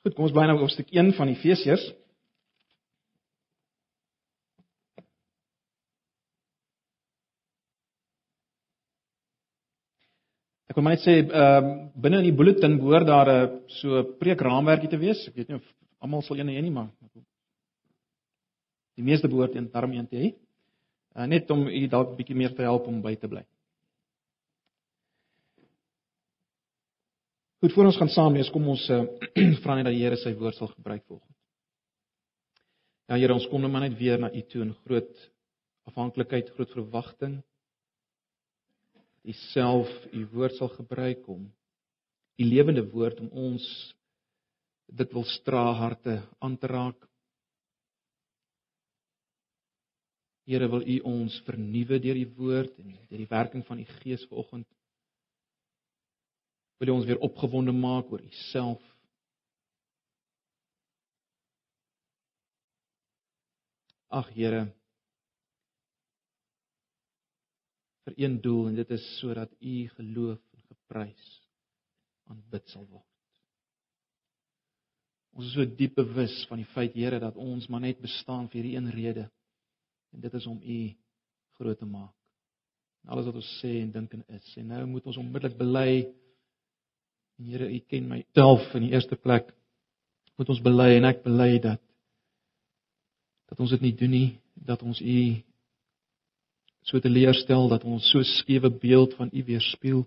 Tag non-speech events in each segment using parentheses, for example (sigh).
Goed, kom ons bly nou op stuk 1 van Efesiërs. Ek wil maar net sê ehm uh, binne in die bulletin behoort daar 'n uh, so preekraamwerkie te wees. Ek weet nie of almal sal een hê nie, maar die meeste behoort een darm een te hê. Uh, net om u dalk 'n bietjie meer te help om by te bly. Goed, voor ons gaan saam lees, kom ons uh, (clears throat) vra net dat die Here sy woord sal gebruik volgens. Ja Here, ons kom nou maar net weer na U toe in groot afhanklikheid, groot verwagting. U self U woord sal gebruik om U lewende woord om ons dit wil stra harte aan te raak. Here, wil U ons vernuwe deur U woord en deur die werking van U Gees vanoggend wil jy ons weer opgewonde maak oor Uself. Ag Here, vir een doel en dit is sodat U geloof en geprys aanbid sal word. Ons is so diep bewus van die feit Here dat ons maar net bestaan vir hierdie een rede en dit is om U groot te maak. En alles wat ons sê en dink en is. En nou moet ons onmiddellik bely En Here, U ken my self in die eerste plek. Moet ons bely en ek bely dat dat ons dit nie doen nie, dat ons U so teleurstel dat ons so skewe beeld van U weerspieël.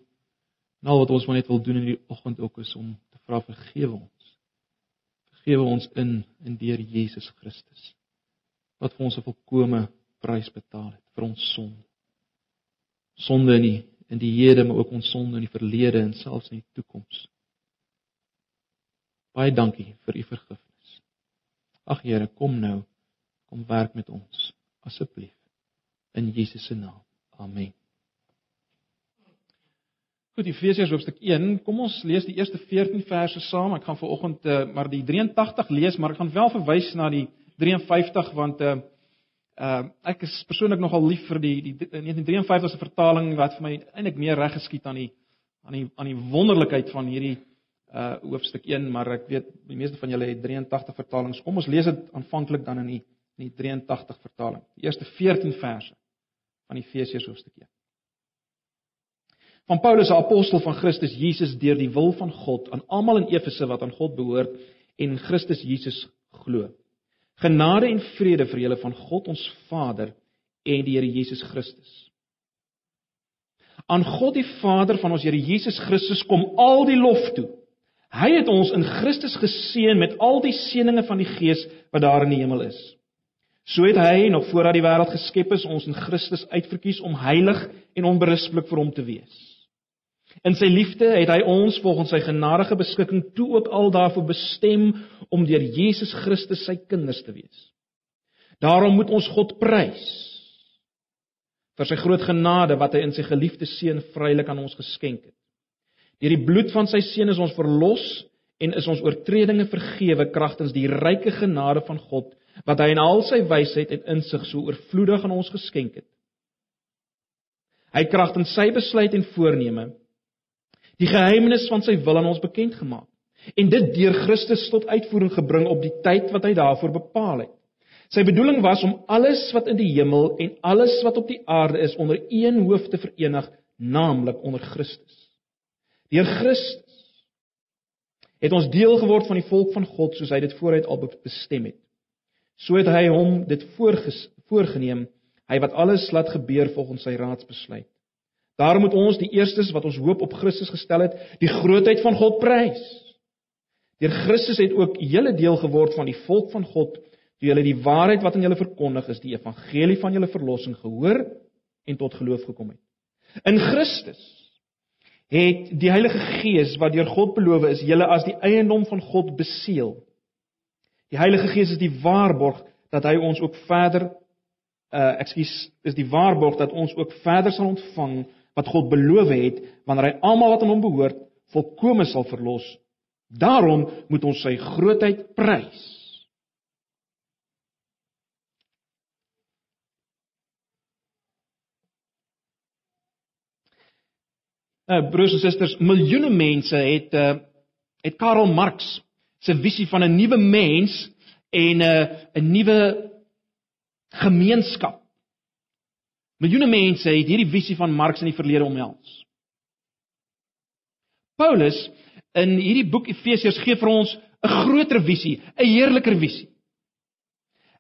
Nou wat ons maar net wil doen in die oggend ook is om te vra vergewe ons. Vergewe ons in in deur Jesus Christus. Wat vir ons 'n volkomme prys betaal het vir ons sonde. Sonde in die in die hede maar ook ons sonde in die verlede en selfs in die toekoms. Baie dankie vir u vergifnis. Ag Here, kom nou. Kom werk met ons asseblief in Jesus se naam. Amen. Goed, Efesiërs hoofstuk 1. Kom ons lees die eerste 14 verse saam. Ek gaan viroggend uh, maar die 83 lees, maar ek gaan wel verwys na die 53 want uh Uh ek is persoonlik nogal lief vir die die 1953 se vertaling wat vir my eintlik meer reg geskied aan die aan die aan die wonderlikheid van hierdie uh hoofstuk 1, maar ek weet die meeste van julle het 83 vertalings. Kom ons lees dit aanvanklik dan in die in die 83 vertaling. Die eerste 14 verse van Efesiërs hoofstuk 1. Van Paulus, 'n apostel van Christus Jesus deur die wil van God aan almal in Efese wat aan God behoort en Christus Jesus glo. Genade en vrede vir julle van God ons Vader en die Here Jesus Christus. Aan God die Vader van ons Here Jesus Christus kom al die lof toe. Hy het ons in Christus geseën met al die seënings van die Gees wat daar in die hemel is. So het hy nog voordat die wêreld geskep is ons in Christus uitverkies om heilig en onberispelik vir hom te wees. In sy liefde het hy ons volgens sy genadige beskikking toe ook al daarvoor bestem om deur Jesus Christus sy kinders te wees. Daarom moet ons God prys vir sy groot genade wat hy in sy geliefde seun vrylik aan ons geskenk het. Deur die bloed van sy seun is ons verlos en is ons oortredinge vergewe kragtens die ryke genade van God wat hy in al sy wysheid en insig so oorvloedig aan ons geskenk het. Hy kragtens sy besluit en voorneme die geheimnis van sy wil aan ons bekend gemaak en dit deur Christus tot uitvoering gebring op die tyd wat hy daarvoor bepaal het. Sy bedoeling was om alles wat in die hemel en alles wat op die aarde is onder een hoof te verenig, naamlik onder Christus. Deur Christus het ons deel geword van die volk van God soos hy dit vooruit al bestem het. So het hy hom dit voorgeneem, hy wat alles laat gebeur volgens sy raadsbesluit. Daarom moet ons die eerstes wat ons hoop op Christus gestel het, die grootheid van God prys. Deur Christus het ook julle deel geword van die volk van God, toe julle die waarheid wat aan julle verkondig is, die evangelie van julle verlossing gehoor en tot geloof gekom het. In Christus het die Heilige Gees wat deur God beloof is, julle as die eiendom van God beseël. Die Heilige Gees is die waarborg dat hy ons ook verder uh ekskuus is die waarborg dat ons ook verder sal ontvang wat God beloof het wanneer hy almal wat aan hom behoort volkome sal verlos. Daarom moet ons sy grootheid prys. Nou broers en susters, miljoene mense het uh het Karl Marx se visie van 'n nuwe mens en 'n 'n nuwe gemeenskap. Miljoene mense het hierdie visie van Marx in die verlede omhels. Paulus in hierdie boek Efesiërs gee vir ons 'n groter visie, 'n heerliker visie.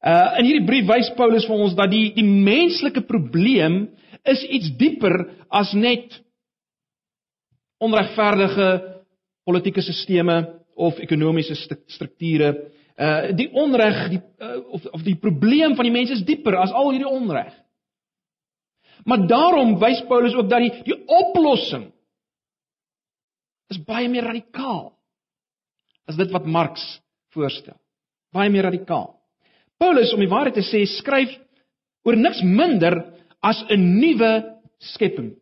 Uh in hierdie brief wys Paulus vir ons dat die die menslike probleem is iets dieper as net onregverdige politieke stelsels of ekonomiese strukture. Uh die onreg die uh, of of die probleem van die mense is dieper as al hierdie onreg. Maar daarom wys Paulus ook dat die die oplossing is baie meer radikaal as dit wat Marx voorstel. Baie meer radikaal. Paulus om die waarheid te sê, skryf oor niks minder as 'n nuwe skepping.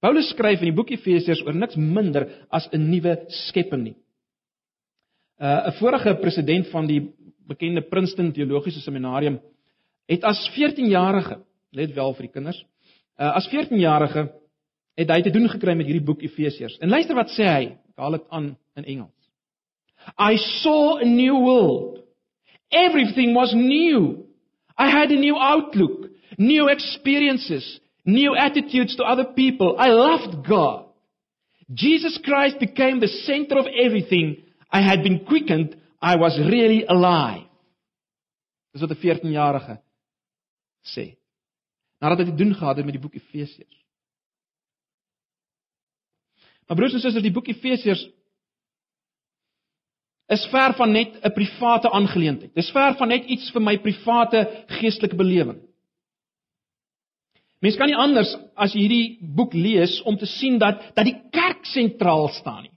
Paulus skryf in die boek Efesiërs oor niks minder as 'n nuwe skepping nie. Uh 'n vorige president van die bekende Princeton Teologiese Seminarium het as 14-jarige, let wel vir die kinders, uh as 14-jarige het hy te doen gekry met hierdie boek Efesiërs. En luister wat sê hy, ek haal dit aan in Engels. I saw a new world. Everything was new. I had a new outlook, new experiences, new attitudes to other people. I loved God. Jesus Christ became the center of everything. I had been quickened. I was really alive. Dis wat 'n 14-jarige sê. Nadat hy dit doen gehad het met die boek Efesiërs. Maar broers en susters, die boek Efesiërs is ver van net 'n private aangeleentheid. Dis ver van net iets vir my private geestelike belewing. Mens kan nie anders as jy hierdie boek lees om te sien dat dat die kerk sentraal staan nie.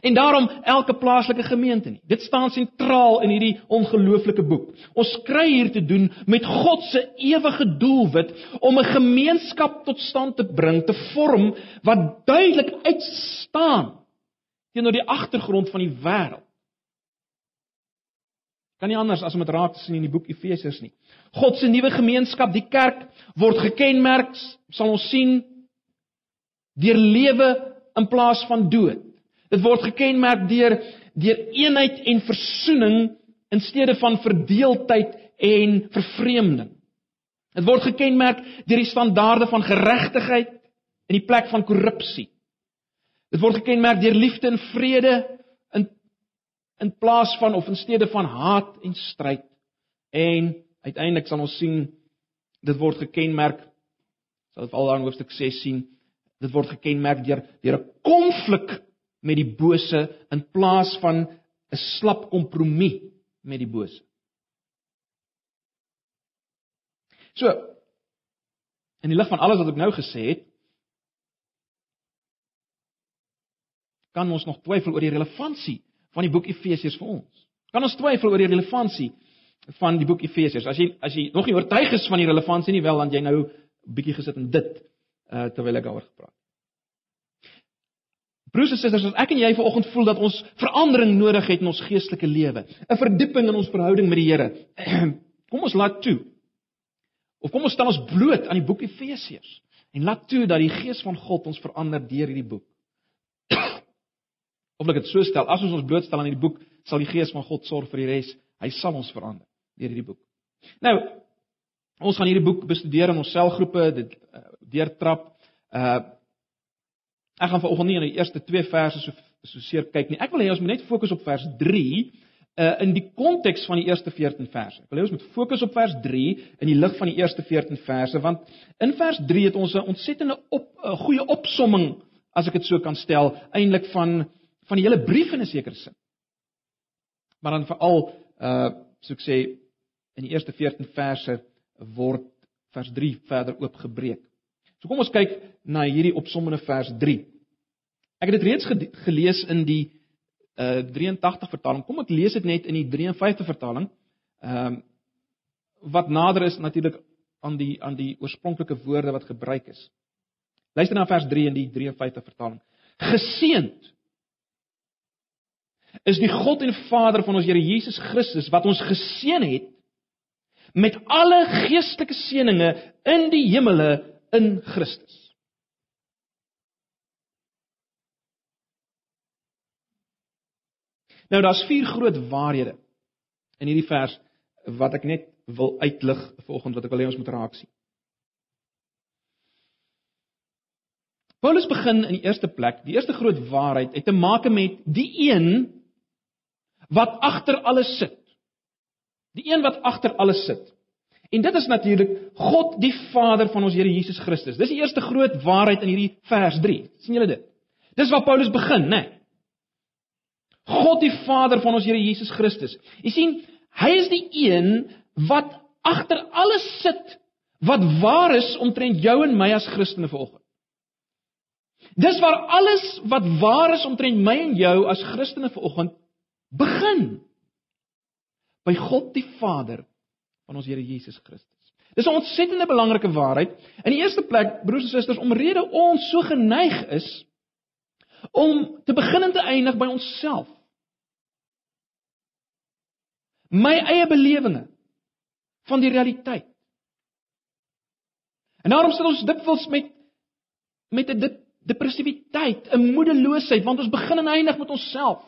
En daarom elke plaaslike gemeente nie. Dit staan sentraal in hierdie ongelooflike boek. Ons kry hier te doen met God se ewige doelwit om 'n gemeenskap tot stand te bring, te vorm wat duidelik uitstaan teenoor die agtergrond van die wêreld. Kan nie anders as om dit raak te sien in die boek Efesiërs nie. God se nuwe gemeenskap, die kerk, word gekenmerk, sal ons sien, deur lewe in plaas van dood. Dit word gekenmerk deur deur eenheid en versoening in steede van verdeeldheid en vervreemding. Dit word gekenmerk deur die standaarde van geregtigheid in die plek van korrupsie. Dit word gekenmerk deur liefde en vrede in plaas van of in steede van haat en stryd. En uiteindelik sal ons sien dit word gekenmerk sal dit al in hoofstuk 6 sien, dit word gekenmerk deur deur 'n konflik met die bose in plaas van 'n slap kompromie met die bose. So in die lig van alles wat ek nou gesê het, kan ons nog twyfel oor die relevantie van die boek Efesiërs vir ons. Kan ons twyfel oor die relevantie van die boek Efesiërs? As jy as jy nog nie oortuig is van die relevantie nie, wel dan jy nou 'n bietjie gesit in dit uh terwyl ek daaroor gepraat. Broers en susters, as ek en jy vanoggend voel dat ons verandering nodig het in ons geestelike lewe, 'n verdieping in ons verhouding met die Here, (clears throat) kom ons laat toe. Of kom ons stel ons bloot aan die boek Efesiërs en laat toe dat die Gees van God ons verander deur hierdie boek. (clears throat) Of ek dit so stel, as ons ons blootstel aan hierdie boek, sal die Gees van God sorg vir die res. Hy sal ons verander deur hierdie boek. Nou, ons gaan hierdie boek bestudeer in ons selgroepe, dit uh, deurtrap. Uh ek gaan vanoggend nie in die eerste 2 verse so so seer kyk nie. Ek wil hê ons moet net fokus op vers 3 uh in die konteks van die eerste 14 verse. Ek wil hê ons moet fokus op vers 3 in die lig van die eerste 14 verse want in vers 3 het ons 'n ontsettende op 'n goeie opsomming as ek dit so kan stel, eintlik van van die hele brief in 'n sekere sin. Maar dan veral uh so ek sê in die eerste 14 verse word vers 3 verder oopgebreek. So kom ons kyk na hierdie opsommende vers 3. Ek het dit reeds gelees in die uh 83 vertaling. Kom ek lees dit net in die 53 vertaling. Ehm uh, wat nader is natuurlik aan die aan die oorspronklike woorde wat gebruik is. Luister na vers 3 in die 53 vertaling. Geseend is die God en Vader van ons Here Jesus Christus wat ons geseën het met alle geestelike seënings in die hemele in Christus. Nou daar's vier groot waarhede in hierdie vers wat ek net wil uitlig vanoggend wat ek wil hê ons moet raak sien. Paulus begin in die eerste plek, die eerste groot waarheid het te maak met die een wat agter alles sit. Die een wat agter alles sit. En dit is natuurlik God die Vader van ons Here Jesus Christus. Dis die eerste groot waarheid in hierdie vers 3. sien julle dit? Dis waar Paulus begin, né? Nee. God die Vader van ons Here Jesus Christus. Jy sien, hy is die een wat agter alles sit wat waar is omtrent jou en my as Christene vanoggend. Dis waar alles wat waar is omtrent my en jou as Christene vanoggend begin. By God die Vader van ons Here Jesus Christus. Dis 'n ontsettende belangrike waarheid. In die eerste plek, broers en susters, omrede ons so geneig is om te begin en te eindig by onsself. My eie belewenisse van die realiteit. En daarom sit ons dikwels met met 'n depressiwiteit, 'n moedeloosheid, want ons begin en eindig met onsself.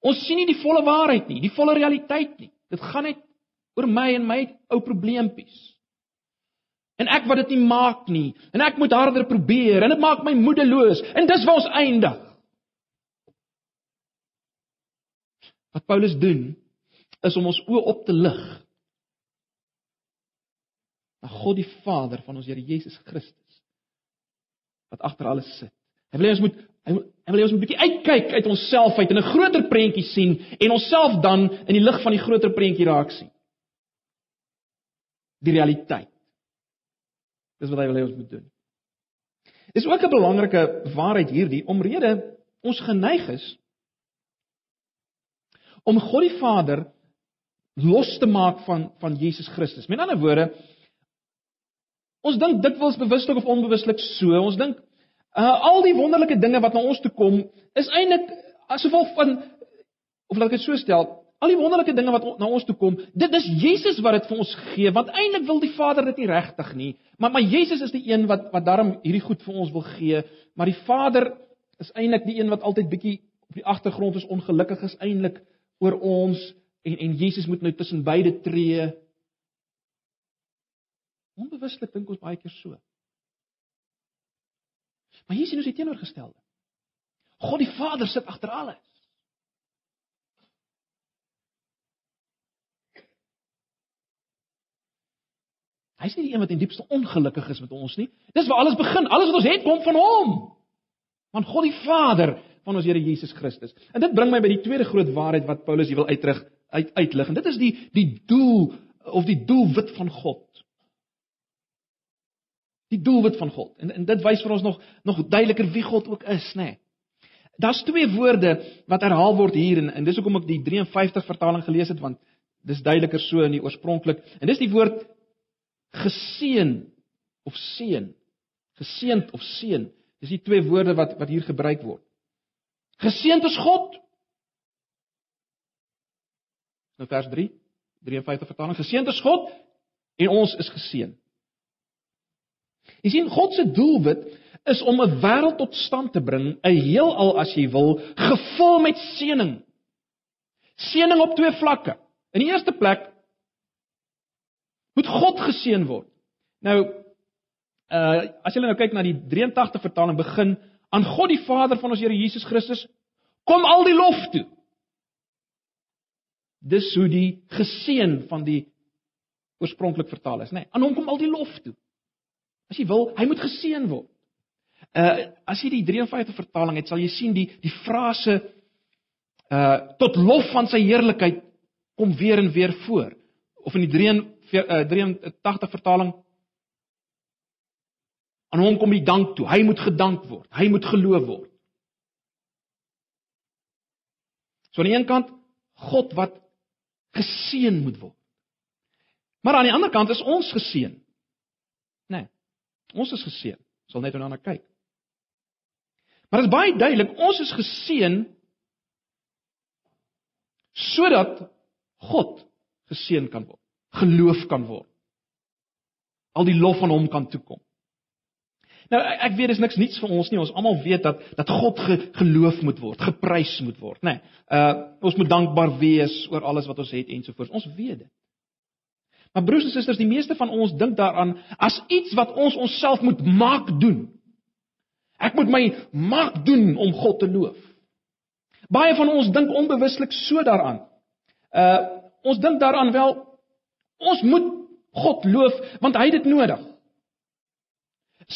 Ons sien nie die volle waarheid nie, die volle realiteit nie. Dit gaan net oor my en my ou probleempies. En ek wat dit nie maak nie, en ek moet harder probeer en dit maak my moedeloos en dis waar ons eindig. Wat Paulus doen is om ons oë op te lig na God die Vader van ons Here Jesus Christus wat agter alles sit. Hy wil hê ons moet hy wil hê ons moet 'n bietjie uitkyk uit onsself uit en 'n groter prentjie sien en onsself dan in die lig van die groter prentjie raak sien. Die realiteit. Dis wat hy wil hê ons moet doen. Dis ook 'n belangrike waarheid hierdie omrede ons geneig is om God die Vader los te maak van van Jesus Christus. Met ander woorde, ons dink dikwels bewuslik of onbewuslik so. Ons dink uh, al die wonderlike dinge wat na ons toe kom, is eintlik asof van of laat ek dit so stel, al die wonderlike dinge wat na ons toe kom, dit is Jesus wat dit vir ons gee, want eintlik wil die Vader dit nie regtig nie, maar maar Jesus is die een wat wat daarom hierdie goed vir ons wil gee, maar die Vader is eintlik die een wat altyd bietjie op die agtergrond is ongelukkig is eintlik oor ons en en Jesus moet nou tussen beide tree. Onbewuslik dink ons baie keer so. Maar hier sien ons die teenoorgestelde. God die Vader sit agter alles. Hy nie die een wat in diepste ongelukkig is met ons nie. Dis waar alles begin. Alles wat ons het kom van hom. Van God die Vader van ons Here Jesus Christus. En dit bring my by die tweede groot waarheid wat Paulus hier wil uitrig uit uitlig. En dit is die die doel of die doelwit van God. Die doelwit van God. En en dit wys vir ons nog nog duideliker wie God ook is, nê. Nee. Daar's twee woorde wat herhaal word hier en, en dis hoekom ek die 53 vertaling gelees het want dis duideliker so in die oorspronklik. En dis die woord geseën of seën. Geseënd of seën. Dis die twee woorde wat wat hier gebruik word. Geseënd is God Nou vers 3, 53 vertaling, geseënd is God en ons is geseën. Jy sien God se doelwit is om 'n wêreld tot stand te bring, 'n heelal as jy wil, gevul met seëning. Seëning op twee vlakke. In die eerste plek moet God geseën word. Nou uh as jy nou kyk na die 83 vertaling begin aan God die Vader van ons Here Jesus Christus kom al die lof toe. Dis hoe die geseën van die oorspronklik vertaal is, nê. Nee, aan hom kom al die lof toe. As jy wil, hy moet geseën word. Uh as jy die 53 vertaling het, sal jy sien die die frase uh tot lof van sy heerlikheid kom weer en weer voor. Of in die 83 uh, vertaling aan hom kom die dank toe. Hy moet gedank word. Hy moet geloof word. So aan die een kant God wat geseën moet word. Maar aan die ander kant is ons geseën. Né? Nee, ons is geseën. Sal net daarna kyk. Maar dit is baie duidelik, ons is geseën sodat God geseën kan word, geloof kan word. Al die lof van hom kan toe kom. Nou ek weet dis niks niets vir ons nie. Ons almal weet dat dat God ge, geloof moet word, geprys moet word, nê. Nee, uh ons moet dankbaar wees oor alles wat ons het ensovoorts. Ons weet dit. Maar broers en susters, die meeste van ons dink daaraan as iets wat ons onsself moet maak doen. Ek moet my maak doen om God te loof. Baie van ons dink onbewuslik so daaraan. Uh ons dink daaraan wel ons moet God loof want hy het dit nodig.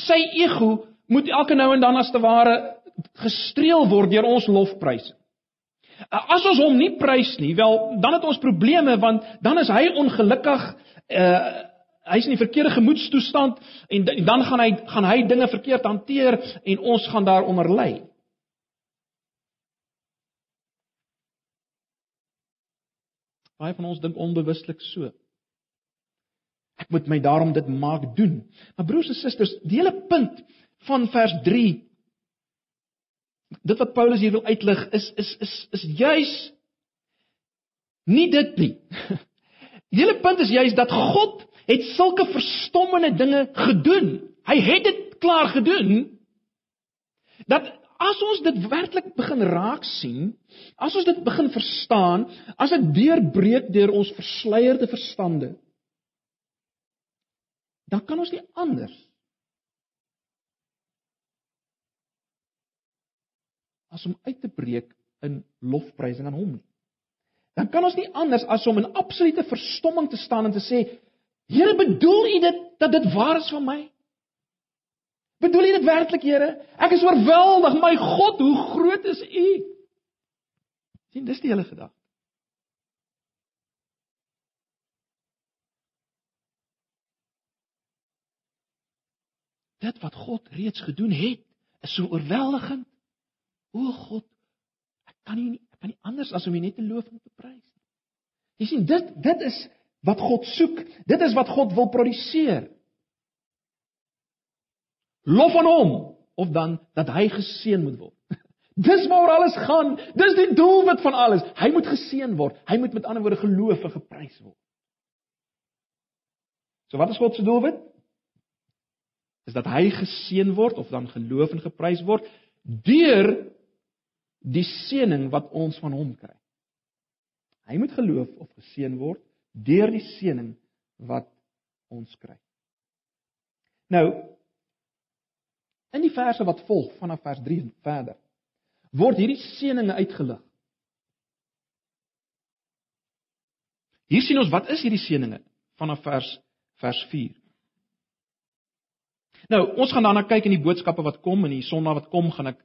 Sy ego moet elke nou en dan as te ware gestreel word deur ons lofpryse. As ons hom nie prys nie, wel dan het ons probleme want dan is hy ongelukkig. Uh hy's in die verkeerde gemoedstoestand en dan gaan hy gaan hy dinge verkeerd hanteer en ons gaan daaronder ly. Baie van ons dink onbewuslik so. Ek moet my daarom dit maak doen. Maar broers en susters, die hele punt van vers 3 dit wat Paulus hier wil uitlig is is is is juis nie dit nie. (laughs) Die hele punt is juis dat God het sulke verstommende dinge gedoen. Hy het dit klaar gedoen. Dat as ons dit werklik begin raak sien, as ons dit begin verstaan, as dit deurbreek deur ons versleierde verstande, dan kan ons nie anders as om uit te breek in lofprysing aan hom nie. Dan kan ons nie anders as om in absolute verstomming te staan en te sê, Here, bedoel U dit dat dit waar is van my? Bedoel U dit werklik, Here? Ek is oorweldig, my God, hoe groot is U? sien, dis die hele gedagte. Dit wat God reeds gedoen het, is so oorweldigend. O God, ek kan nie ek kan nie anders as om U net te loof en te prys nie. Jy sien, dit dit is wat God soek. Dit is wat God wil produseer. Lof aan hom of dan dat hy geseën moet word. (laughs) Dis waaroor alles gaan. Dis die doelwit van alles. Hy moet geseën word. Hy moet met ander woorde geloof en geprys word. So wat is God se doelwit? Is dat hy geseën word of dan geloof en geprys word deur die seëning wat ons van hom kry. Hy moet geloof of geseën word deur die seëning wat ons kry. Nou in die verse wat volg vanaf vers 3 en verder word hierdie seëninge uitgelig. Hier sien ons wat is hierdie seëninge vanaf vers vers 4. Nou, ons gaan daarna kyk in die boodskappe wat kom en die Sondag wat kom, gaan ek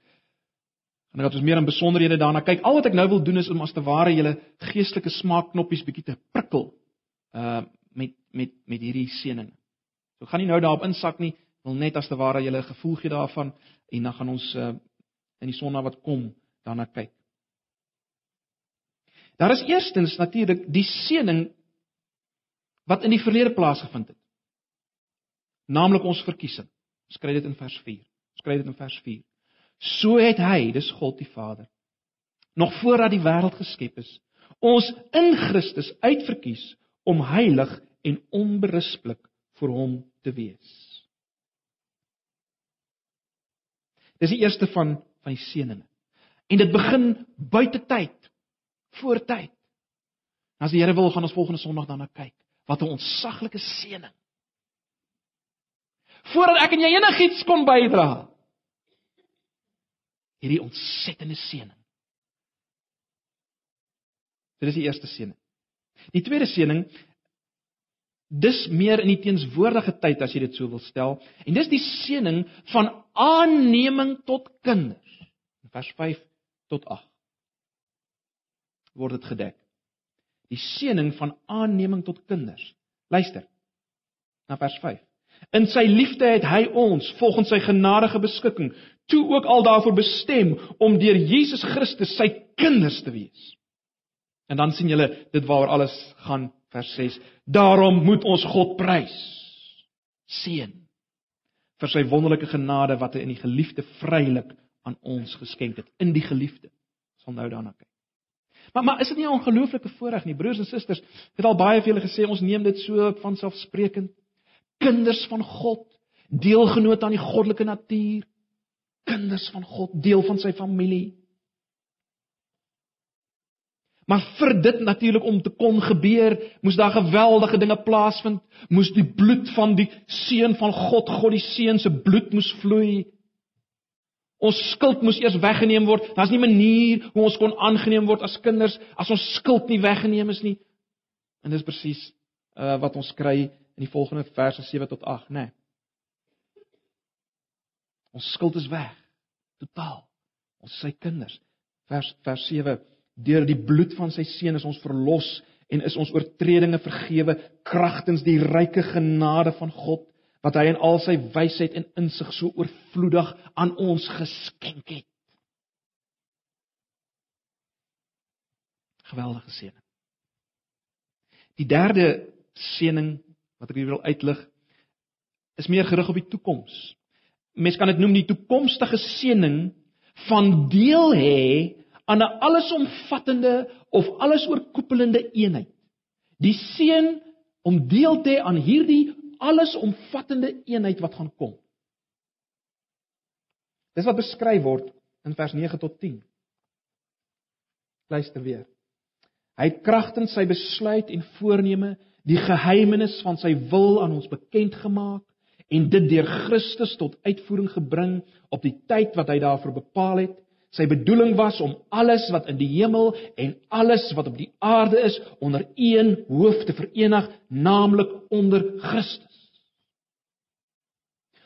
gaan ek ons meer in besonderhede daarna kyk. Al wat ek nou wil doen is om as te ware julle geestelike smaakknoppies bietjie te prikkel uh met met met hierdie seëning. So gaan nie nou daarop insak nie, wil net as te ware julle gevoel gee daarvan en dan gaan ons uh in die Sondag wat kom daarna kyk. Daar is eerstens natuurlik die seëning wat in die verlede plaasgevind het. Naamlik ons verkiesing. Skryf dit in vers 4. Skryf dit in vers 4. So het hy, dis God die Vader, nog voordat die wêreld geskep is, ons in Christus uitverkies om heilig en onberispelik vir hom te wees. Dis die eerste van van die seëninge. En dit begin buite tyd, voor tyd. As die Here wil, gaan ons volgende Sondag daarna kyk. Wat 'n ontsaglike seëning voordat ek en jy enigiets kon bydra. Hierdie ontsettende seëning. Dit is die eerste seëning. Die tweede seëning dis meer in die teenswoordige tyd as jy dit so wil stel en dis die seëning van aanneming tot kinders. In vers 5 tot 8 word dit gedek. Die seëning van aanneming tot kinders. Luister. Na vers In sy liefde het hy ons volgens sy genadige beskikking toe ook al daarvoor bestem om deur Jesus Christus sy kinders te wees. En dan sien julle dit waaroor alles gaan vers 6. Daarom moet ons God prys. Seën vir sy wonderlike genade wat hy in die geliefde vrylik aan ons geskenk het in die geliefde. Ons sal nou daarna kyk. Maar maar is dit nie 'n ongelooflike voorreg nie broers en susters? Ek het al baie vir julle gesê ons neem dit so vanselfsprekend kinders van God, deelgenoot aan die goddelike natuur, kinders van God, deel van sy familie. Maar vir dit natuurlik om te kon gebeur, moes daar geweldige dinge plaasvind, moes die bloed van die seun van God, God die seun se bloed moes vloei. Ons skuld moes eers weggeneem word. Daar's nie 'n manier hoe ons kon aangeneem word as kinders as ons skuld nie weggeneem is nie. En dis presies uh, wat ons kry in die volgende verse 7 tot 8, né? Nee. Ons skuld is weg. Totaal. Ons is sy kinders. Vers vers 7 Deur die bloed van sy seun is ons verlos en is ons oortredinge vergewe kragtens die ryke genade van God wat hy in al sy wysheid en insig so oorvloedig aan ons geskenk het. Geweldige seëning. Die derde seëning wat ek hier wil uitlig is meer gerig op die toekoms. Mens kan dit noem die toekomstige seëning van deel hê aan 'n allesomvattende of allesoorkoepelende eenheid. Die seën om deel te hê aan hierdie allesomvattende eenheid wat gaan kom. Dis wat beskryf word in vers 9 tot 10. Luister weer. Hy het kragtens sy besluit en voorneme die geheimenis van sy wil aan ons bekend gemaak en dit deur Christus tot uitvoering gebring op die tyd wat hy daarvoor bepaal het Sy bedoeling was om alles wat in die hemel en alles wat op die aarde is onder een hoof te verenig, naamlik onder Christus.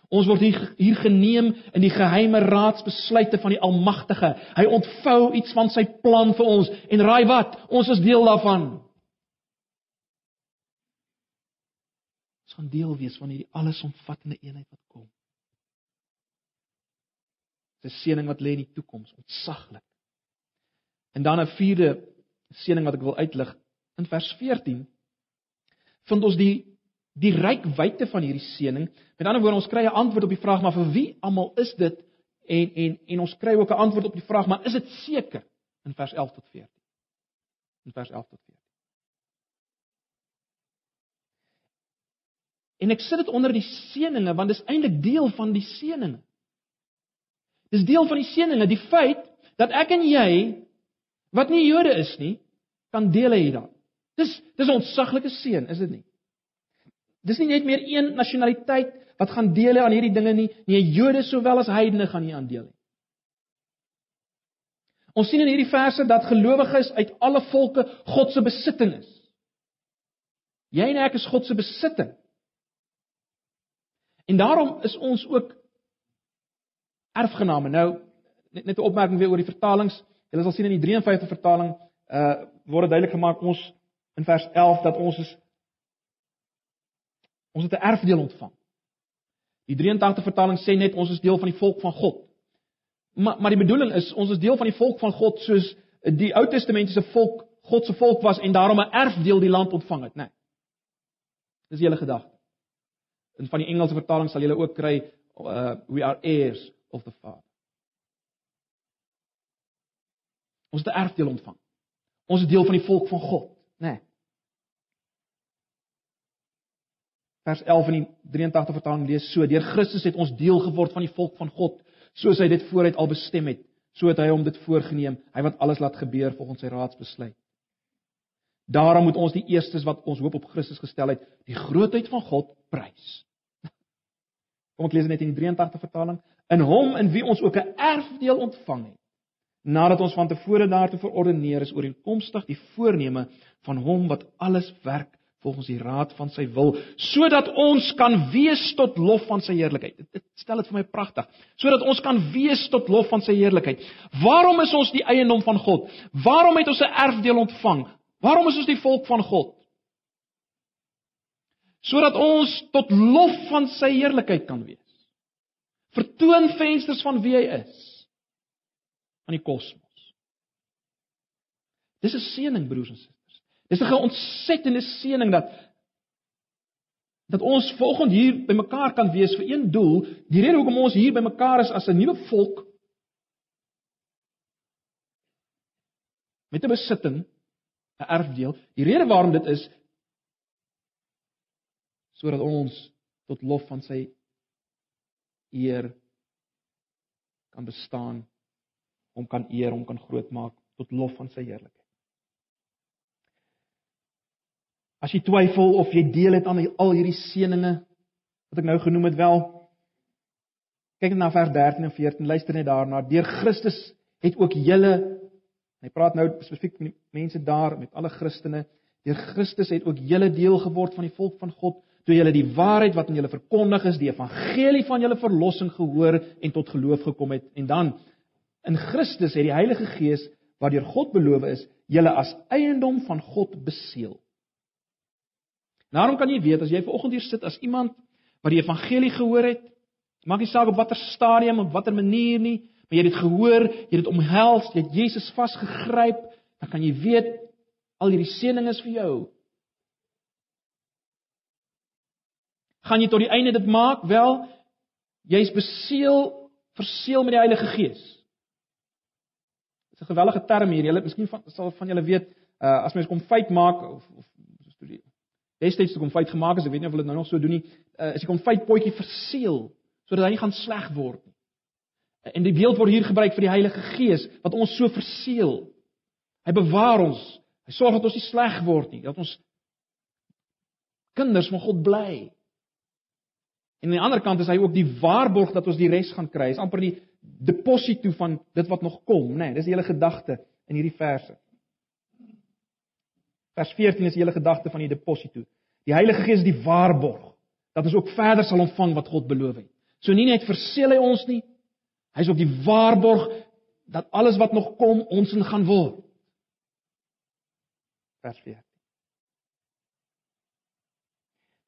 Ons word hier, hier geneem in die geheime raadsbesluite van die Almagtige. Hy ontvou iets van sy plan vir ons en raai wat? Ons is deel daarvan. Gaan deel wees van hierdie allesomvattende eenheid wat kom. 'n seëning wat lê in die toekoms, ontsaglik. En dan 'n vierde seëning wat ek wil uitlig in vers 14 vind ons die die ryk wyte van hierdie seëning. Met ander woorde, ons kry 'n antwoord op die vraag maar vir wie almal is dit? En en en ons kry ook 'n antwoord op die vraag maar is dit seker in vers 11 tot 14. In vers 11 tot 14. En ek sit dit onder die seëninge want dis eintlik deel van die seëninge. Dis deel van die seëninge, die feit dat ek en jy wat nie Jode is nie, kan deel hê hieraan. Dis dis 'n ontsaglike seën, is dit nie? Dis nie net meer een nasionaliteit wat gaan deel hê aan hierdie dinge nie, nie Jode sowel as heidene gaan nie aan deel hê. Ons sien in hierdie verse dat gelowiges uit alle volke God se besitting is. Jy en ek is God se besitting. En daarom is ons ook erfgename. Nou net net 'n opmerking weer oor die vertalings. Julle sal sien in die 53 vertaling uh word dit duidelik gemaak ons in vers 11 dat ons is ons het 'n erfdeel ontvang. Die 83 vertaling sê net ons is deel van die volk van God. Maar maar die bedoeling is ons is deel van die volk van God soos die Ou Testamentiese volk God se volk was en daarom 'n erfdeel die land ontvang het, né? Nee. Dis julle gedagte. In van die Engelse vertaling sal julle ook kry uh we are heirs of the Father. Ons het 'n erfdeel ontvang. Ons is deel van die volk van God, né? Nee. Vers 11 in die 83 vertaling lees so: Deur Christus het ons deel geword van die volk van God, soos hy dit vooruit al bestem het. So het hy hom dit voorgenem, hy wat alles laat gebeur volgens sy raadsbesluit. Daarom moet ons die eerstes wat ons hoop op Christus gestel het, die grootheid van God prys. Kom ek lees net in die 83 vertaling. In hom in wie ons ook 'n erfdeel ontvang het nadat ons van tevore daartoe verordeneer is ooreenkomstig die voorneme van hom wat alles werk volgens die raad van sy wil sodat ons kan wees tot lof van sy heerlikheid. Dit stel dit vir my pragtig. Sodat ons kan wees tot lof van sy heerlikheid. Waarom is ons die eiendom van God? Waarom het ons 'n erfdeel ontvang? Waarom is ons die volk van God sodat ons tot lof van sy heerlikheid kan wees vertoon vensters van wie hy is van die kosmos. Dis 'n seëning broers en susters. Dis 'n ontsettende seëning dat dat ons volgende hier bymekaar kan wees vir een doel. Die rede hoekom ons hier bymekaar is as 'n nuwe volk met 'n besitting, 'n erfdeel. Die rede waarom dit is sodat ons tot lof van sy eer kan bestaan, hom kan eer, hom kan grootmaak tot lof van sy heerlikheid. As jy twyfel of jy deel het aan al hierdie seënings wat ek nou genoem het wel, kyk net na vers 13 en 14, luister net daarna. Deur Christus het ook julle hy praat nou spesifiek met mense daar met alle Christene. Deur Christus het ook julle deel geword van die volk van God toe julle die waarheid wat aan julle verkondig is, die evangelie van julle verlossing gehoor en tot geloof gekom het. En dan in Christus het die Heilige Gees waardeur God beloof is, julle as eiendom van God beseël. Daarom kan jy weet as jy vanoggend hier sit as iemand wat die evangelie gehoor het, maak nie saak op watter stadium of watter manier nie, maar jy het dit gehoor, jy het dit omhels, jy het Jesus vasgegryp, dan kan jy weet al hierdie seënings is vir jou. Gaan jy tot die einde dit maak? Wel, jy's beseël, verseël met die Heilige Gees. Dit is 'n gewellige term hier. Julle miskien van sal van julle weet, uh, as mens kom feit maak of of studie. Destyds toe kom feit gemaak is, ek weet nie of hulle dit nou nog so doen nie, uh, as jy kom feit potjie verseël sodat hy nie gaan sleg word nie. En die beeld word hier gebruik vir die Heilige Gees wat ons so verseël. Hy bewaar ons. Hy sorg dat ons nie sleg word nie, dat ons kinders van God bly. En aan die ander kant is hy ook die waarborg dat ons die res gaan kry. Is amper die deposito van dit wat nog kom, né? Nee, dis die hele gedagte in hierdie verse. Vers 14 is die hele gedagte van die deposito. Die Heilige Gees is die waarborg dat ons ook verder sal ontvang wat God beloof het. So nie net verseël hy ons nie, hy is ook die waarborg dat alles wat nog kom ons in gaan word. Vers 14.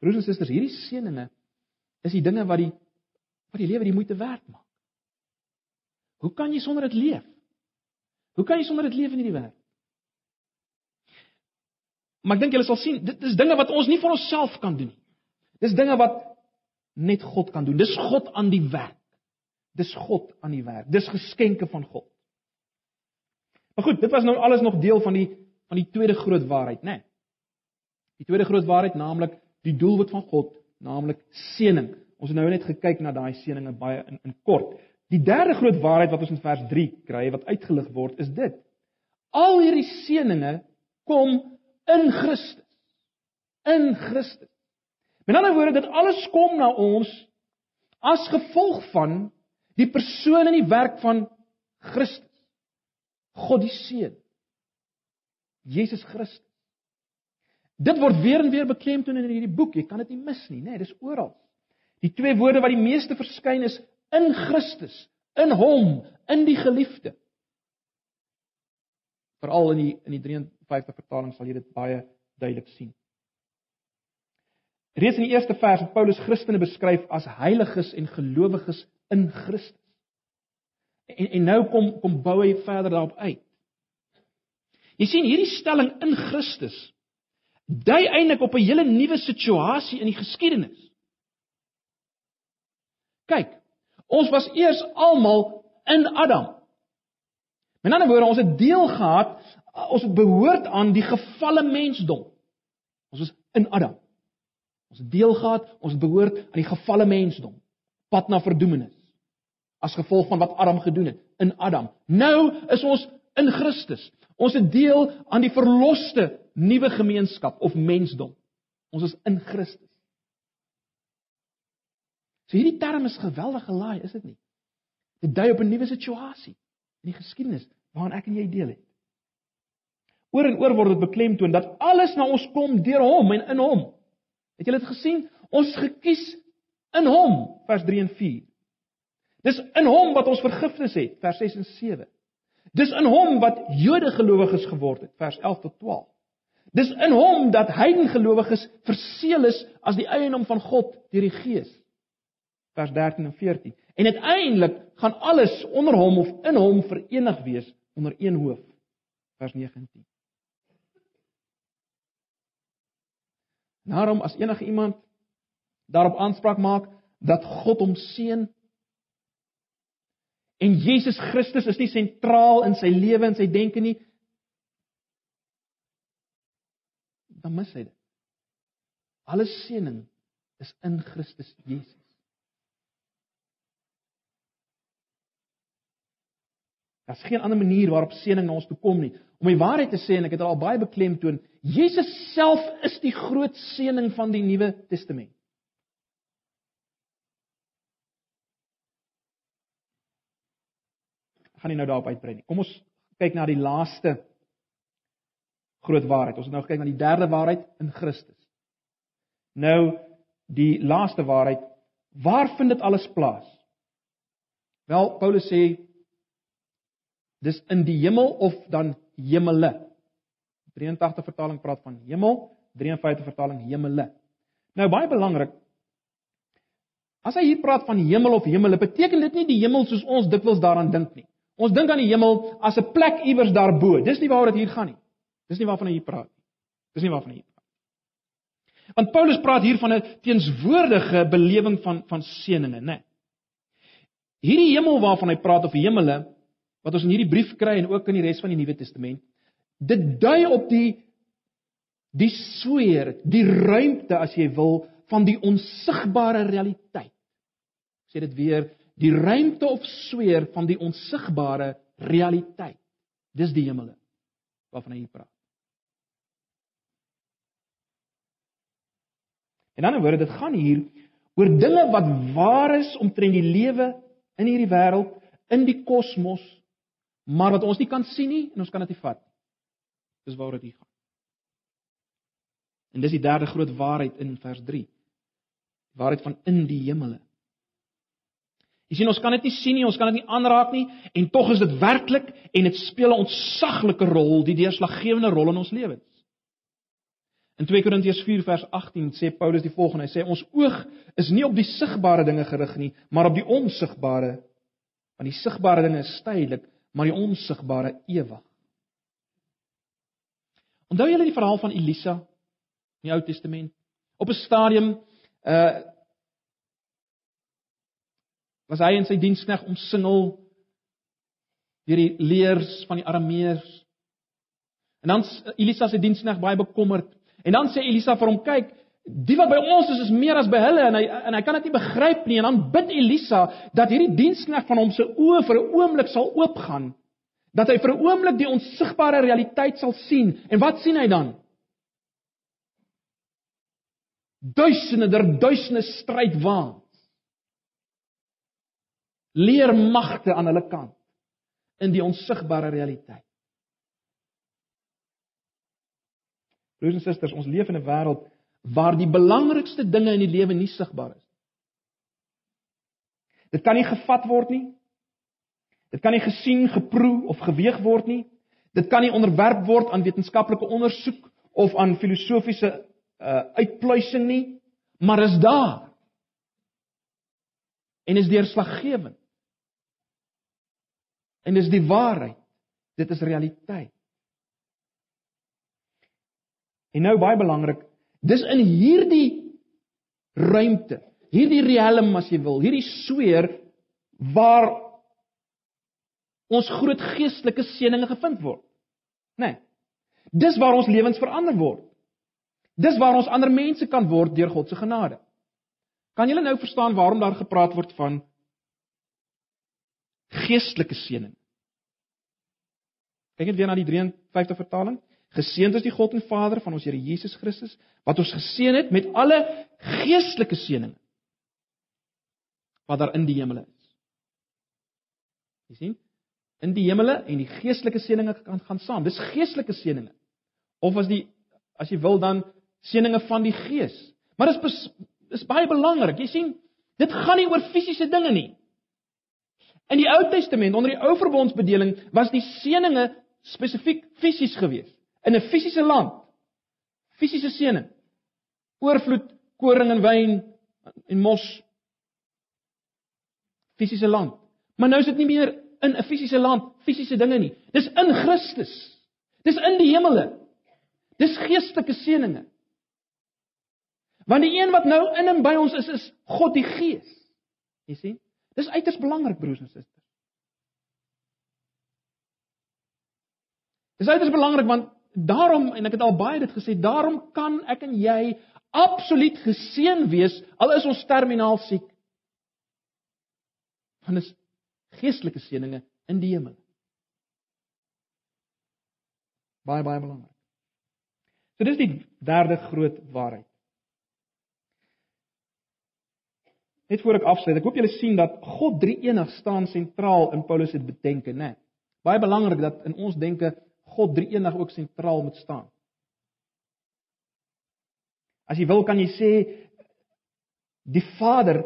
Broers en susters, hierdie seënings is die dinge wat die wat die lewe die moeite werd maak. Hoe kan jy sonder dit leef? Hoe kan jy sonder dit leef in hierdie wêreld? Maar ek dink julle sal sien, dit is dinge wat ons nie vir onsself kan doen nie. Dis dinge wat net God kan doen. Dis God aan die werk. Dis God aan die werk. Dis geskenke van God. Maar goed, dit was nou alles nog deel van die van die tweede groot waarheid, né? Nee. Die tweede groot waarheid, naamlik die doelwit van God naamlik seëning. Ons het nou net gekyk na daai seëninge baie in in kort. Die derde groot waarheid wat ons in vers 3 kry wat uitgelig word is dit. Al hierdie seëninge kom in Christus. In Christus. Met ander woorde, dit alles kom na ons as gevolg van die persoon en die werk van Christus. God die Seun. Jesus Christus. Dit word weer en weer beklemtoon in hierdie boek. Jy kan dit nie mis nie, né? Nee, dis oral. Die twee woorde wat die meeste verskyn is in Christus, in Hom, in die Geliefde. Veral in die in die 53 vertaling sal jy dit baie duidelik sien. Reeds in die eerste vers het Paulus Christene beskryf as heiliges en gelowiges in Christus. En en nou kom kom bou hy verder daarop uit. Jy sien hierdie stelling in Christus dui eintlik op 'n hele nuwe situasie in die geskiedenis. Kyk, ons was eers almal in Adam. Met ander woorde, ons het deel gehad, ons het behoort aan die gefalle mensdom. Ons is in Adam. Ons het deel gehad, ons behoort aan die gefalle mensdom. Pad na verdoemenis. As gevolg van wat Adam gedoen het in Adam. Nou is ons in Christus. Ons het deel aan die verloste nuwe gemeenskap of mensdom. Ons is in Christus. So hierdie term is geweldig gelaai, is dit nie? Dit dui op 'n nuwe situasie in die geskiedenis waaraan ek en jy deel het. Oor en oor word dit beklemtoon dat alles na ons kom deur hom en in hom. Het julle dit gesien? Ons gekies in hom, vers 3 en 4. Dis in hom wat ons vergifnis het, vers 6 en 7. Dis in hom wat Jode gelowiges geword het, vers 11 tot 12. Dis in hom dat heiden gelowiges verseël is as die eiendom van God deur die Gees. Vers 13 en 14. En uiteindelik gaan alles onder hom of in hom verenig wees onder een hoof. Vers 19. Daarom as enige iemand daarop aanspraak maak dat God hom seën En Jesus Christus is nie sentraal in sy lewe en sy denke nie. Dan mis hy dit. Alle seëning is in Christus Jesus. Daar's geen ander manier waarop seëning na ons toe kom nie. Om die waarheid te sê en ek het al baie beklemtoon, Jesus self is die groot seëning van die Nuwe Testament. Gaan nie nou daarop uitbrei nie. Kom ons kyk na die laaste groot waarheid. Ons het nou gekyk na die derde waarheid in Christus. Nou die laaste waarheid, waar vind dit alles plaas? Wel, Paulus sê dis in die hemel of dan hemele. 83 vertaling praat van hemel, 53 vertaling hemele. Nou baie belangrik. As hy hier praat van hemel of hemele, beteken dit nie die hemel soos ons dikwels daaraan dink nie. Ons dink aan die hemel as 'n plek iewers daarbo. Dis nie waaroor dit hier gaan nie. Dis nie waarvan hy hier praat nie. Dis nie waarvan hy hier praat. Want Paulus praat hier van 'n teenswoordige belewing van van seëninge, né? Hierdie hemel waarvan hy praat of hemele wat ons in hierdie brief kry en ook in die res van die Nuwe Testament, dit dui op die die sweer, die ruimte as jy wil van die onsigbare realiteit. Ek sê dit weer, die ruimte of sweer van die onsigbare realiteit. Dis die hemele waarvan hy praat. In ander woorde, dit gaan hier oor dinge wat waar is omtrent die lewe in hierdie wêreld, in die kosmos, maar wat ons nie kan sien nie en ons kan dit nie vat nie. Dis waaroor dit gaan. En dis die derde groot waarheid in vers 3. Die waarheid van in die hemele. Jy sien ons kan dit nie sien nie, ons kan dit nie aanraak nie en tog is dit werklik en dit speel 'n ontsaglike rol, die deurslaggewende rol in ons lewens. In 2 Korintiërs 4 vers 18 sê Paulus die volgende, hy sê ons oog is nie op die sigbare dinge gerig nie, maar op die onsigbare. Want die sigbare dinge is tydelik, maar die onsigbare ewig. Onthou julle die verhaal van Elisa in die Ou Testament? Op 'n stadium uh was hy en sy dienskneg omsingel deur die leers van die Arameërs. En dan Elisa se dienskneg baie bekommerd. En dan sê Elisa vir hom: "Kyk, die wat by ons is is meer as by hulle." En hy en hy kan dit nie begryp nie. En dan bid Elisa dat hierdie dienskneg van hom se oë vir 'n oomblik sal oopgaan. Dat hy vir 'n oomblik die onsigbare realiteit sal sien. En wat sien hy dan? Duisende der duisende strydwaans leer magte aan hulle kant in die onsigbare realiteit. Broers en susters, ons leef in 'n wêreld waar die belangrikste dinge in die lewe nie sigbaar is. Dit kan nie gevat word nie. Dit kan nie gesien, geproe of geweeg word nie. Dit kan nie onderwerp word aan wetenskaplike ondersoek of aan filosofiese uh, uitpluising nie, maar is daar. En is deurslaggewend. En dis die waarheid. Dit is realiteit. En nou baie belangrik, dis in hierdie ruimte, hierdie riem as jy wil, hierdie sweer waar ons groot geestelike seëninge gevind word. Né? Nee, dis waar ons lewens verander word. Dis waar ons ander mense kan word deur God se genade. Kan julle nou verstaan waarom daar gepraat word van geestelike seëning. Kyk net weer na die 53 vertaling. Geseënd is die God en Vader van ons Here Jesus Christus wat ons geseën het met alle geestelike seëninge wat daar in die hemel is. Jy sien? In die hemele en die geestelike seëninge kan gaan saam. Dis geestelike seëninge. Of as die as jy wil dan seëninge van die Gees. Maar dis is baie belangrik. Jy sien, dit gaan nie oor fisiese dinge nie. In die Ou Testament, onder die Ou Verbondsbedeling, was die seëninge spesifiek fisies gewees in 'n fisiese land. Fisiese seëning. Oorvloed koring en wyn en mos. Fisiese land. Maar nou is dit nie meer in 'n fisiese land, fisiese dinge nie. Dis in Christus. Dis in die hemele. Dis geestelike seëninge. Want die een wat nou in en by ons is, is God die Gees. Jy sien? Dis uiters belangrik broers en susters. Dis uiters belangrik want daarom en ek het al baie dit gesê, daarom kan ek en jy absoluut geseën wees al is ons terminaal siek. Want is geestelike seëninge in die hemel. Baie baie belangrik. So dis die derde groot waarheid. Net voor ek afsluit, ek hoop julle sien dat God drie-enig staan sentraal in Paulus se bedenke, né? Baie belangrik dat in ons denke God drie-enig ook sentraal moet staan. As jy wil kan jy sê die Vader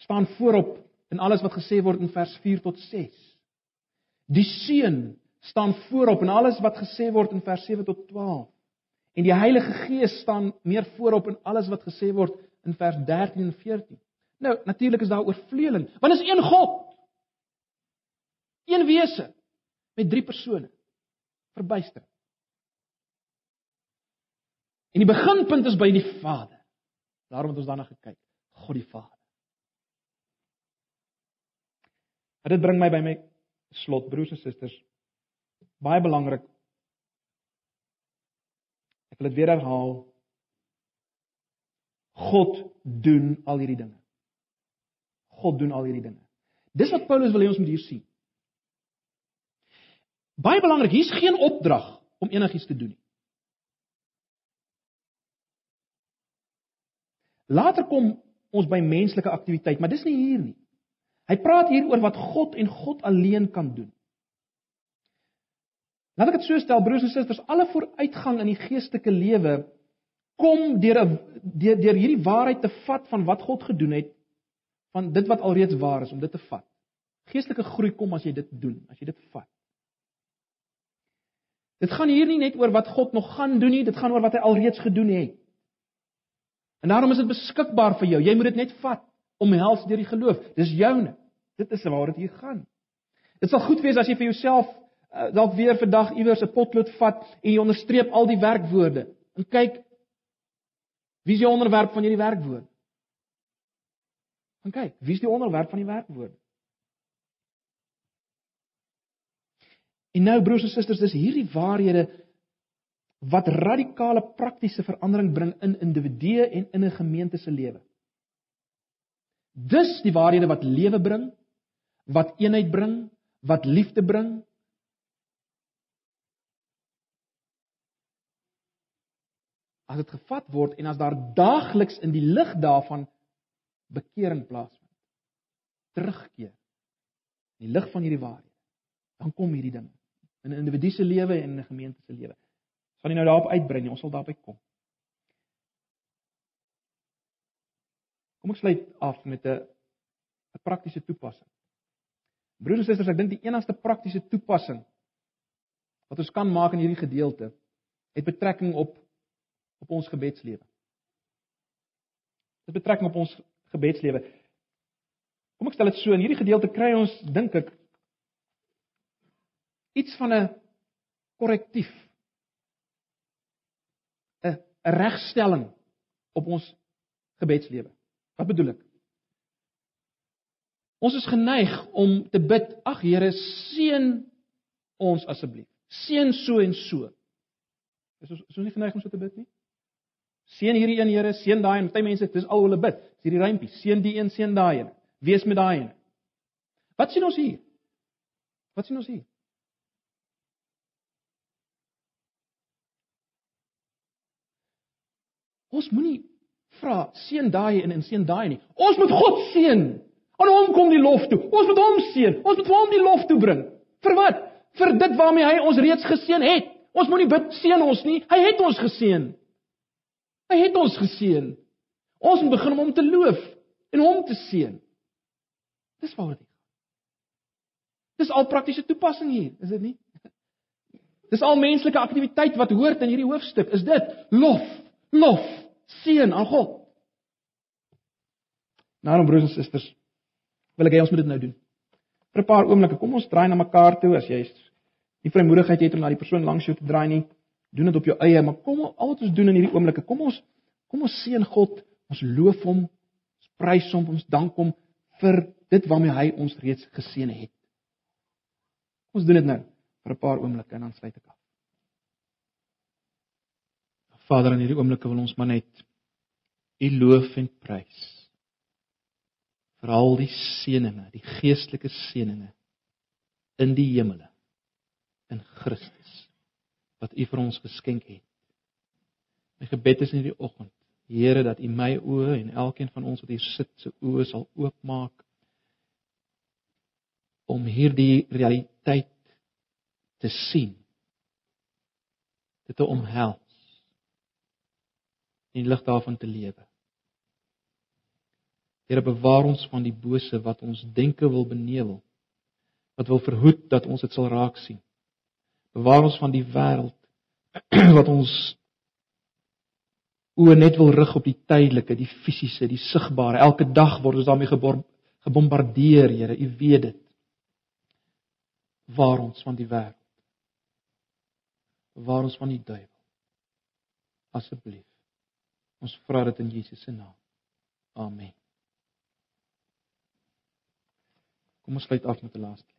staan voorop in alles wat gesê word in vers 4 tot 6. Die Seun staan voorop in alles wat gesê word in vers 7 tot 12. En die Heilige Gees staan meer voorop in alles wat gesê word in vers 13 en 14. Nou, natuurlik is daar oorvleueling, want is een God. Een wese met drie persone. Verbuister. En die beginpunt is by die Vader. Daarom het ons daarna gekyk. God die Vader. En dit bring my by my slot broers en susters. Baie belangrik. Ek wil dit weer herhaal. God doen al hierdie dinge. God doen al hierdie dinge. Dis wat Paulus wil hê ons moet hier sien. Baie belangrik, hier's geen opdrag om enigiets te doen nie. Later kom ons by menslike aktiwiteit, maar dis nie hier nie. Hy praat hier oor wat God en God alleen kan doen. Laat ek dit so stel broers en susters, alle vooruitgang in die geestelike lewe kom deur 'n deur, deur hierdie waarheid te vat van wat God gedoen het, van dit wat alreeds waar is om dit te vat. Geestelike groei kom as jy dit doen, as jy dit vat. Dit gaan hier nie net oor wat God nog gaan doen nie, dit gaan oor wat hy alreeds gedoen het. En daarom is dit beskikbaar vir jou. Jy moet dit net vat omhels deur die geloof. Dis joune. Dit is waar dit hier gaan. Dit sal goed wees as jy vir jouself uh, dalk weer vandag iewers 'n potlood vat en jy onderstreep al die werkwoorde en kyk wie is die onderwerp van hierdie werkwoord? En kyk, wie is die onderwerp van die werkwoord? En nou broers en susters, dis hierdie waarhede wat radikale praktiese verandering bring in individue en in 'n gemeente se lewe. Dis die waarhede wat lewe bring, wat eenheid bring, wat liefde bring. As dit gevat word en as daar daagliks in die lig daarvan bekering plaasvind. Terugkeer. In die lig van hierdie waarhede, dan kom hierdie dinge in 'n individu se lewe en in 'n gemeente se lewe. Sal nie nou daarop uitbrei nie, ons sal daarby kom. Kom ek sluit af met 'n 'n praktiese toepassing. Broers en susters, ek dink die enigste praktiese toepassing wat ons kan maak in hierdie gedeelte het betrekking op op ons gebedslewe. Dit betrekking op ons gebedslewe. Kom ek stel dit so, in hierdie gedeelte kry ons dink ek iets van 'n korrektief 'n regstelling op ons gebedslewe. Wat bedoel ek? Ons is geneig om te bid, ag Here, seën ons asseblief. Seën so en so. Is ons is ons nie geneig om so te bid nie? Seën hierdie een Here, seën daai en baie mense, dis al hulle bid. Dis hierdie rympie, seën die een, seën daai een. Wees met daai een. Wat sien ons hier? Wat sien ons hier? Ons moenie vra seën daai en en seën daai nie. Ons moet God seën. Aan hom kom die lof toe. Ons moet hom seën. Ons moet hom die lof toe bring. Vir wat? Vir dit waarmee hy ons reeds geseën het. Ons moenie bid seën ons nie. Hy het ons geseën. Hy het ons geseën. Ons moet begin om hom te loof en hom te seën. Dis waaroor dit gaan. Dis al praktiese toepassing hier, is dit nie? Dis al menslike aktiwiteit wat hoort in hierdie hoofstuk. Is dit lof, lof, seën aan God. Nou, broers en susters, wil ek hê ons moet dit nou doen. Vir 'n paar oomblikke, kom ons draai na mekaar toe as jy nie vrymoedigheid het om na die persoon langs jou te draai nie. Doen dit op jou eie, maar kom al wat ons doen in hierdie oomblikke, kom ons kom ons seën God, ons loof hom, ons prys hom, ons dank hom vir dit waarmee hy ons reeds geseën het. Ons doen dit nou vir 'n paar oomblikke en dan sluit ek af. Vader, in hierdie oomblikke wil ons maar net U loof en prys vir al die seënings, die geestelike seënings in die hemele in Christus. U vir ons geskenk het. My gebed is in hierdie oggend, Here, dat U my oë en elkeen van ons wat hier sit se oë sal oopmaak om hierdie realiteit te sien. Dit te omhels. En lig daarvan te lewe. Here bewaar ons van die bose wat ons denke wil benewel. Wat wil verhoed dat ons dit sal raak sien. Bewaar ons van die wêreld (clears throat) wat ons oë net wil rig op die tydelike, die fisiese, die sigbare. Elke dag word ons daarmee gebombardeer, Here, U weet dit. Waar ons van die wêreld. Waar ons van die duiwel. Asseblief. Ons vra dit in Jesus se naam. Amen. Kom ons sluit af met 'n laaste